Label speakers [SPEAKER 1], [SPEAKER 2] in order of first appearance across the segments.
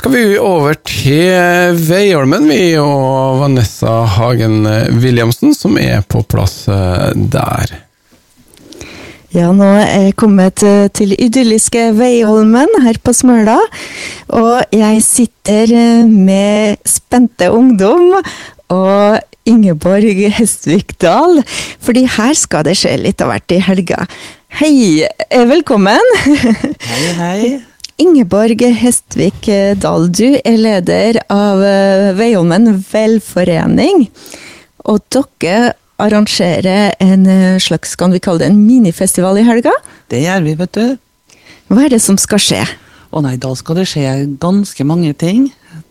[SPEAKER 1] skal vi over til Veiholmen, vi, og Vanessa Hagen Williamsen, som er på plass eh, der.
[SPEAKER 2] Ja, nå er jeg kommet eh, til idylliske Veiholmen her på Smøla. Og jeg sitter eh, med spente ungdom og Ingeborg Hestvik Dahl. Fordi her skal det skje litt av hvert i helga. Hei, velkommen!
[SPEAKER 3] Hei, hei.
[SPEAKER 2] Ingeborg Hestvik Dahl, du er leder av Veiholmen velforening. Og dere arrangerer en slags, kan vi kalle det en minifestival i helga?
[SPEAKER 3] Det gjør vi, vet du.
[SPEAKER 2] Hva er det som skal skje?
[SPEAKER 3] Å nei, da skal det skje ganske mange ting.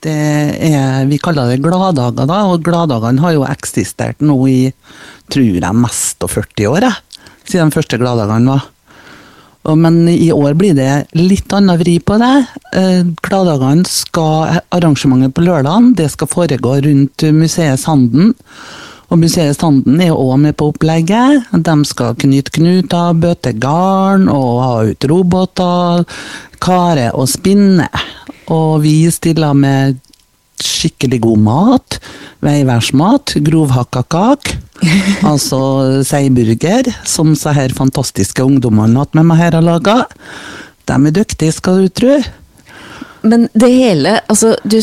[SPEAKER 3] Det er, Vi kaller det gladdager, da, og gladdagene har jo eksistert nå i tror jeg mest av 40 år, jeg. Siden de første gladdagene var. Men i år blir det litt annen vri på det. Gladdagene skal Arrangementet på lørdagen det skal foregå rundt museet Sanden. Og Museet Sanden er òg med på opplegget. De skal knyte knuter, bøte garn og ha ut roboter, kare og spinne. Og vi stiller med skikkelig god mat. Veiværsmat, grovhakka kake. altså seiburger, som så her fantastiske ungdommene med meg her har laga. De er dyktige, skal du tro.
[SPEAKER 2] Men det hele altså du,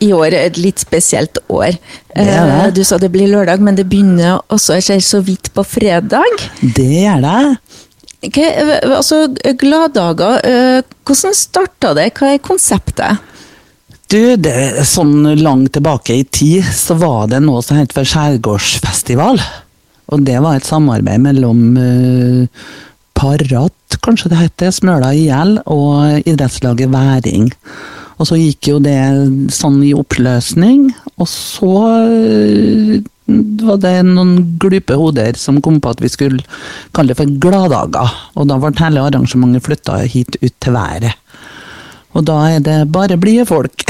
[SPEAKER 2] I år er et litt spesielt år.
[SPEAKER 3] Det er det.
[SPEAKER 2] Du sa det blir lørdag, men det begynner også jeg ser så vidt på fredag.
[SPEAKER 3] Det gjør det.
[SPEAKER 2] Okay, altså, Gladdager, hvordan starta det? Hva er konseptet?
[SPEAKER 3] Du, det sånn langt tilbake i tid så var det noe som het for Skjærgårdsfestival. Og det var et samarbeid mellom uh, Parat, kanskje det heter, Smøla IL, og idrettslaget Væring. Og så gikk jo det sånn i oppløsning, og så uh, var det noen glupe hoder som kom på at vi skulle kalle det for Gladdager. Og da ble hele arrangementet flytta hit ut til været. Og da er det bare blide folk.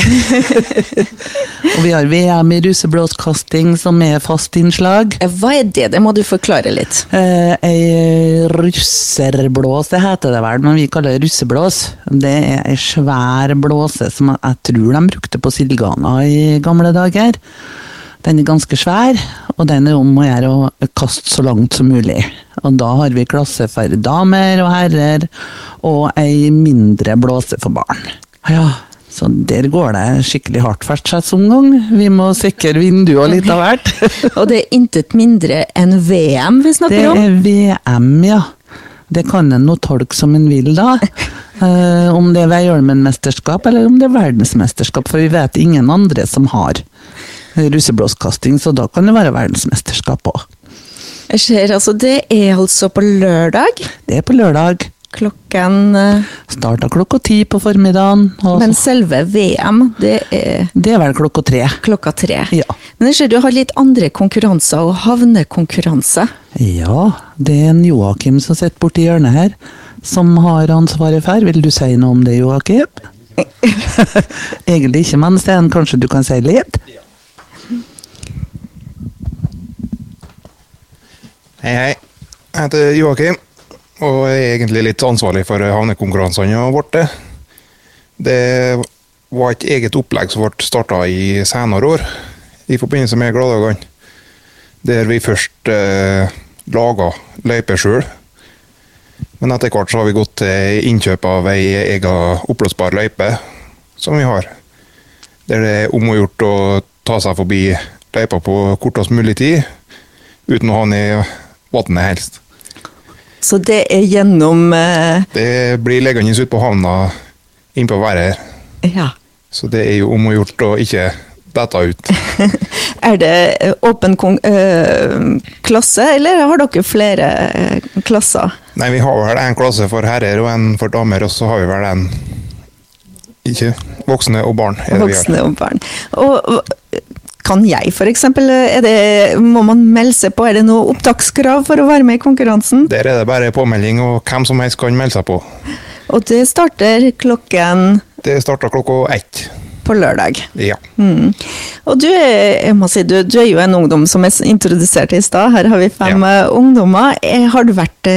[SPEAKER 3] og vi har VM i russeblåskasting som er fast innslag.
[SPEAKER 2] Hva er det? Det må du forklare litt.
[SPEAKER 3] Eh, ei russerblås, det heter det vel, men vi kaller det russeblås. Det er ei svær blåse som jeg tror de brukte på Silgana i gamle dager. Den er ganske svær, og den er om å gjøre å kaste så langt som mulig. Og da har vi klasse for damer og herrer, og ei mindre blåse for barn. Ja, så der går det skikkelig hardt hvert gang. Vi må sikre vinduer litt av hvert.
[SPEAKER 2] og det er intet mindre enn VM vi snakker om?
[SPEAKER 3] Det er VM, ja. Det kan en nå tolke som en vil, da. Uh, om det er Veiholmen-mesterskap eller om det er verdensmesterskap, for vi vet ingen andre som har russeblåskasting, så da kan det være verdensmesterskap òg.
[SPEAKER 2] Ser, altså Det er altså på lørdag?
[SPEAKER 3] Det er på lørdag.
[SPEAKER 2] Klokken
[SPEAKER 3] Starta klokka ti på formiddagen.
[SPEAKER 2] Men selve VM, det er
[SPEAKER 3] Det er vel klokka tre.
[SPEAKER 2] Klokka tre.
[SPEAKER 3] Ja.
[SPEAKER 2] Men jeg ser du har litt andre konkurranser, og havnekonkurranse.
[SPEAKER 3] Ja, det er en Joakim som sitter borti hjørnet her, som har ansvaret for. Vil du si noe om det, Joakim? Egentlig ikke, men Sten, kanskje du kan si litt?
[SPEAKER 4] Hei, hei. Jeg heter Joakim, og jeg er egentlig litt ansvarlig for havnekonkurransene våre. Det var et eget opplegg som ble starta i senere år, i forbindelse med Gladdagene. Der vi først eh, laga løyper sjøl. Men etter hvert så har vi gått til innkjøp av ei ega oppblåsbar løype som vi har. Der det er om å gjort å ta seg forbi løypa på kortest mulig tid, uten å ha den i vannet helst.
[SPEAKER 2] Så det er gjennom eh...
[SPEAKER 4] Det blir liggende ute på havna innpå været her.
[SPEAKER 2] Ja.
[SPEAKER 4] Så det er jo om å gjort å ikke dette ut.
[SPEAKER 2] er det åpen øh, klasse, eller har dere flere øh, klasser?
[SPEAKER 4] Nei, vi har vel en klasse for herrer og en for damer, og så har vi vel en ikke voksne og barn.
[SPEAKER 2] voksne og barn. Og kan jeg f.eks.? Må man melde seg på? Er det noe opptakskrav for å være med i konkurransen?
[SPEAKER 4] Der er det bare påmelding, og hvem som helst kan melde seg på.
[SPEAKER 2] Og det starter klokken
[SPEAKER 4] Det starter klokka ett.
[SPEAKER 2] På lørdag.
[SPEAKER 4] Ja.
[SPEAKER 2] Mm. Og du er, jeg si, du, du er jo en ungdom som er introdusert i stad. Her har vi fem ja. ungdommer. Har du vært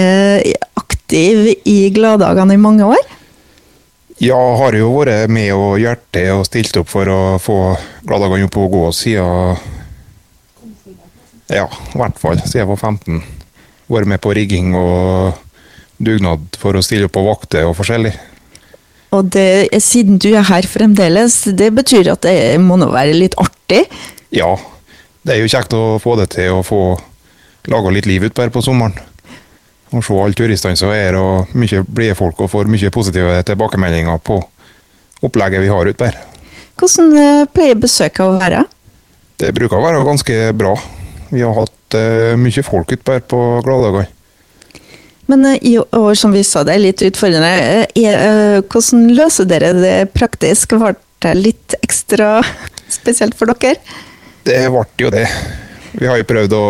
[SPEAKER 2] aktiv i Gladdagene i mange år?
[SPEAKER 4] Ja, har jo vært med og hjertet og stilt opp for å få Gladagene opp og gå siden Ja, i hvert fall siden jeg var 15. Vært med på rigging og dugnad for å stille opp og vakte og forskjellig.
[SPEAKER 2] Og det, siden du er her fremdeles, det betyr at det må nå være litt artig?
[SPEAKER 4] Ja, det er jo kjekt å få det til å få laga litt liv utpå her på sommeren. Og se alle turistene som er og mye blide folk, og får mye positive tilbakemeldinger på opplegget vi har ute her.
[SPEAKER 2] Hvordan eh, pleier besøket å være?
[SPEAKER 4] Det bruker å være ganske bra. Vi har hatt uh, mye folk her på gladdager.
[SPEAKER 2] Men uh, i år, som vi sa, det er litt utfordrende. Uh, hvordan løser dere det praktisk? Ble det litt ekstra spesielt for dere?
[SPEAKER 4] Det ble jo det. Vi har jo prøvd å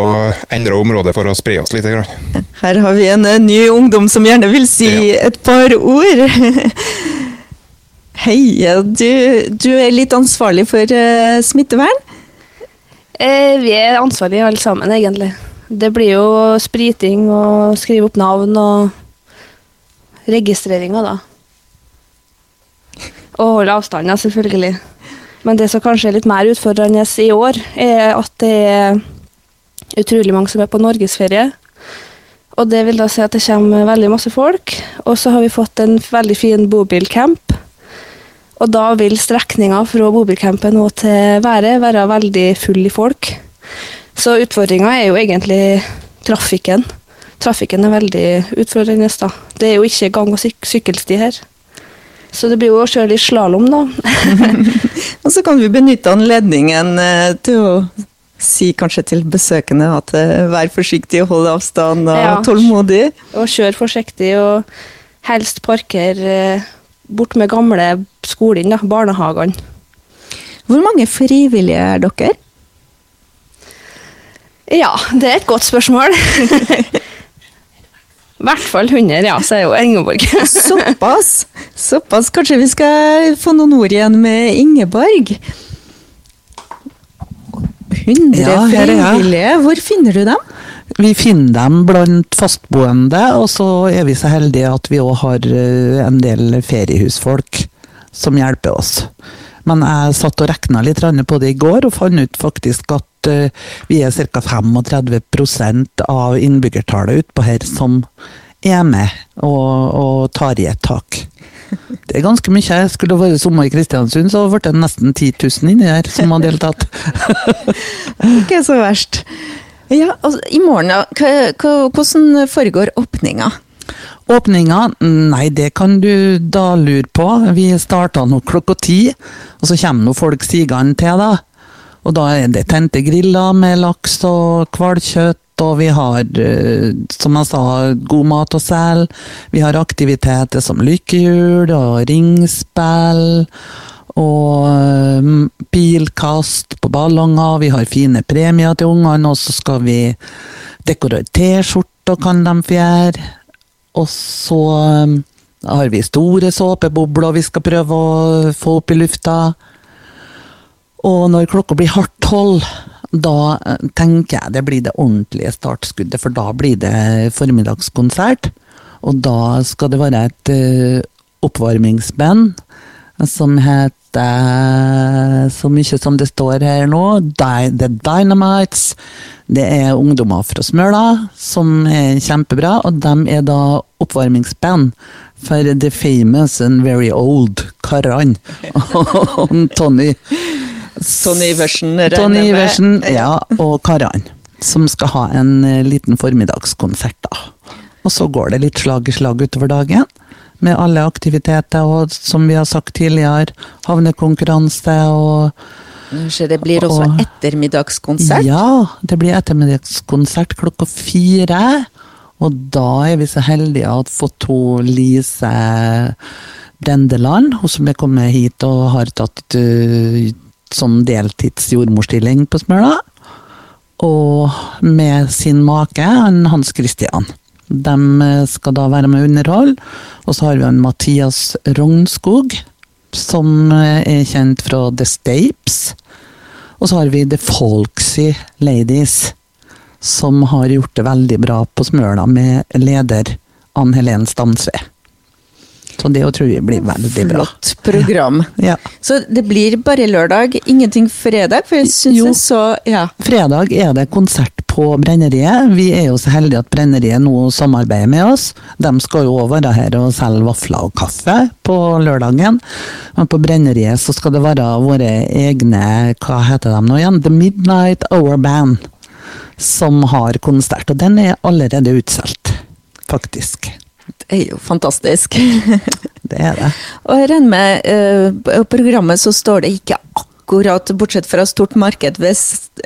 [SPEAKER 4] endre området for å spre oss litt.
[SPEAKER 2] Her har vi en eh, ny ungdom som gjerne vil si
[SPEAKER 4] Ja.
[SPEAKER 2] et par ord. Hei, du, du er litt ansvarlig for eh, smittevern?
[SPEAKER 5] Eh, vi er ansvarlige alle sammen, egentlig. Det blir jo spriting og skrive opp navn og registreringer, da. Og holde avstander, selvfølgelig. Men det som kanskje er litt mer utfordrende i år, er at det er utrolig mange som er på norgesferie. Og det vil da si at det kommer veldig masse folk. Og så har vi fått en veldig fin bobilcamp. Og da vil strekninga fra bobilcampen og til Været være veldig full i folk. Så utfordringa er jo egentlig trafikken. Trafikken er veldig utfordrende. da. Det er jo ikke gang- og syk sykkelsti her. Så det blir jo å kjøre litt slalåm, da.
[SPEAKER 2] Og så kan vi benytte anledningen eh, til å si kanskje til besøkende at uh, vær forsiktig, hold avstand og
[SPEAKER 5] Ja.
[SPEAKER 2] tålmodig.
[SPEAKER 5] Og kjør forsiktig og helst parker uh, bort med gamle skolen, da, barnehagene.
[SPEAKER 2] Hvor mange frivillige er dere?
[SPEAKER 5] Ja, det er et godt spørsmål. I hvert fall 100, ja, sier jo Ingeborg.
[SPEAKER 2] Såpass! Såpass. Kanskje vi skal få noen ord igjen med Ingeborg? 100
[SPEAKER 3] Ja,
[SPEAKER 2] Hvor finner du dem?
[SPEAKER 3] Vi finner dem blant fastboende, og så er vi så heldige at vi òg har eh, en del feriehusfolk som hjelper oss. Men jeg satt og regna litt på det i går, og fant ut faktisk at eh, vi er ca. 35% av innbyggertallet utpå her som er med og, og tar i et tak. Det er ganske mye. Skulle det vært sommer i Kristiansund, så ble det nesten 10 000 inni her som har deltatt.
[SPEAKER 2] Ikke så verst. Ja, altså, I morgen, Hvordan foregår åpninga?
[SPEAKER 3] Åpninga, nei det kan du da lure på. Vi starta nå klokka ti, og så kommer nå folk sigende til, da. Og da er det tente griller med laks og hvalkjøtt, og vi har, eh, som jeg sa, god mat å selge. Vi har aktiviteter som lykkehjul og ringspill. Og eh, pilkast på ballonger, vi har fine premier til ungene, og så skal vi dekorere T-skjorter, kan de fjære. Og så um, har vi store såpebobler vi skal prøve å få opp i lufta. Og når klokka blir hardt tolv, da eh, tenker jeg det blir det ordentlige startskuddet, for da blir det formiddagskonsert. Og da skal det være et uh, oppvarmingsband som heter så mye som det står her nå, The Dynamites. Det er ungdommer fra Smøla som er kjempebra, og de er da oppvarmingsband for The Famous and Very Old Karan Og Tony
[SPEAKER 2] Tony Iversen,
[SPEAKER 3] Tony. Iversen, ja, og Karan. Som skal ha en eh, liten formiddagskonsert, da. Og så går det litt slag i slag utover dagen. Med alle aktiviteter og, som vi har sagt tidligere, havnekonkurranse og
[SPEAKER 2] Så det blir også
[SPEAKER 3] Og-
[SPEAKER 2] ettermiddagskonsert?
[SPEAKER 3] Ja, det blir ettermiddagskonsert klokka fire. Og da er vi så heldige å få to Lise Brendeland, hun som er kommet hit og har tatt uh, deltidsjordmorstilling på Smøla. Og med sin make, han Hans Christian. De eh, skal da være med underhold. Og så har vi en Mathias Rognskog, som eh, er kjent fra The Stapes. Og så har vi The Folksy Ladies, som har gjort det veldig bra på Smøla med leder Ann Helen Stamsve. Så det tror vi blir veldig bra.
[SPEAKER 2] Flott program.
[SPEAKER 3] Ja.
[SPEAKER 2] Så det blir bare lørdag, ingenting fredag? For jeg syns
[SPEAKER 3] Jo.
[SPEAKER 2] jeg så Ja.
[SPEAKER 3] Fredag er det konsert på Brenneriet. Vi er jo så heldige at Brenneriet nå samarbeider med oss. De skal jo òg være her og selge vafler og kaffe på lørdagen. Men på Brenneriet så skal det være våre egne, hva heter de nå igjen? The Midnight Hour Band. Som har konsert. Og den er allerede utsolgt, faktisk.
[SPEAKER 2] Er jo fantastisk.
[SPEAKER 3] Det er det.
[SPEAKER 2] Og jeg regner med eh, på programmet så står det ikke akkurat, bortsett fra stort marked ved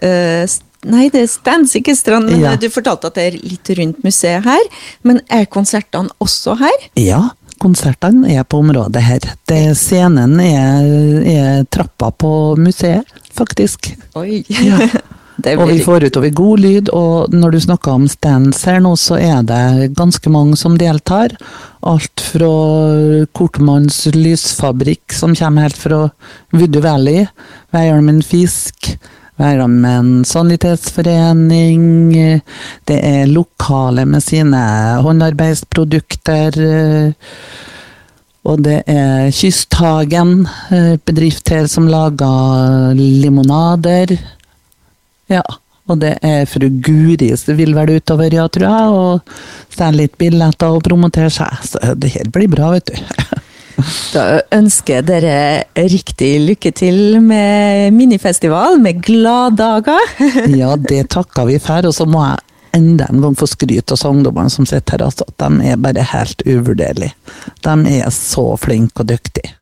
[SPEAKER 2] eh, Nei, det er stands, ikke strand. Men
[SPEAKER 3] Ja.
[SPEAKER 2] du fortalte at det er litt rundt museet her. Men er konsertene også her?
[SPEAKER 3] Ja, konsertene er på området her. Det, scenen er, er trappa på museet, faktisk.
[SPEAKER 2] Oi!
[SPEAKER 3] Ja.
[SPEAKER 2] det
[SPEAKER 3] Og vi får utover god lyd, og når du snakker om stands her nå, så er det ganske mange som deltar. Alt fra Kortmanns lysfabrikk, som kommer helt fra Voodoo Valley, Veiholmen Fisk, Veiholmen sanitetsforening, det er lokale med sine håndarbeidsprodukter. Og det er Kysthagen, eh, bedrift her som lager limonader. Ja, og det er fru Guri som vil vel utover, ja, tror jeg, og selge litt billetter og promotere seg. Så det her blir bra, vet du.
[SPEAKER 2] Da ønsker dere riktig lykke til med minifestival, med gladdager.
[SPEAKER 3] Ja, det takker vi for, og så må jeg enda en gang få skryt av ungdommene som sitter her, altså, de er bare helt uvurderlige. De er så flinke og dyktige.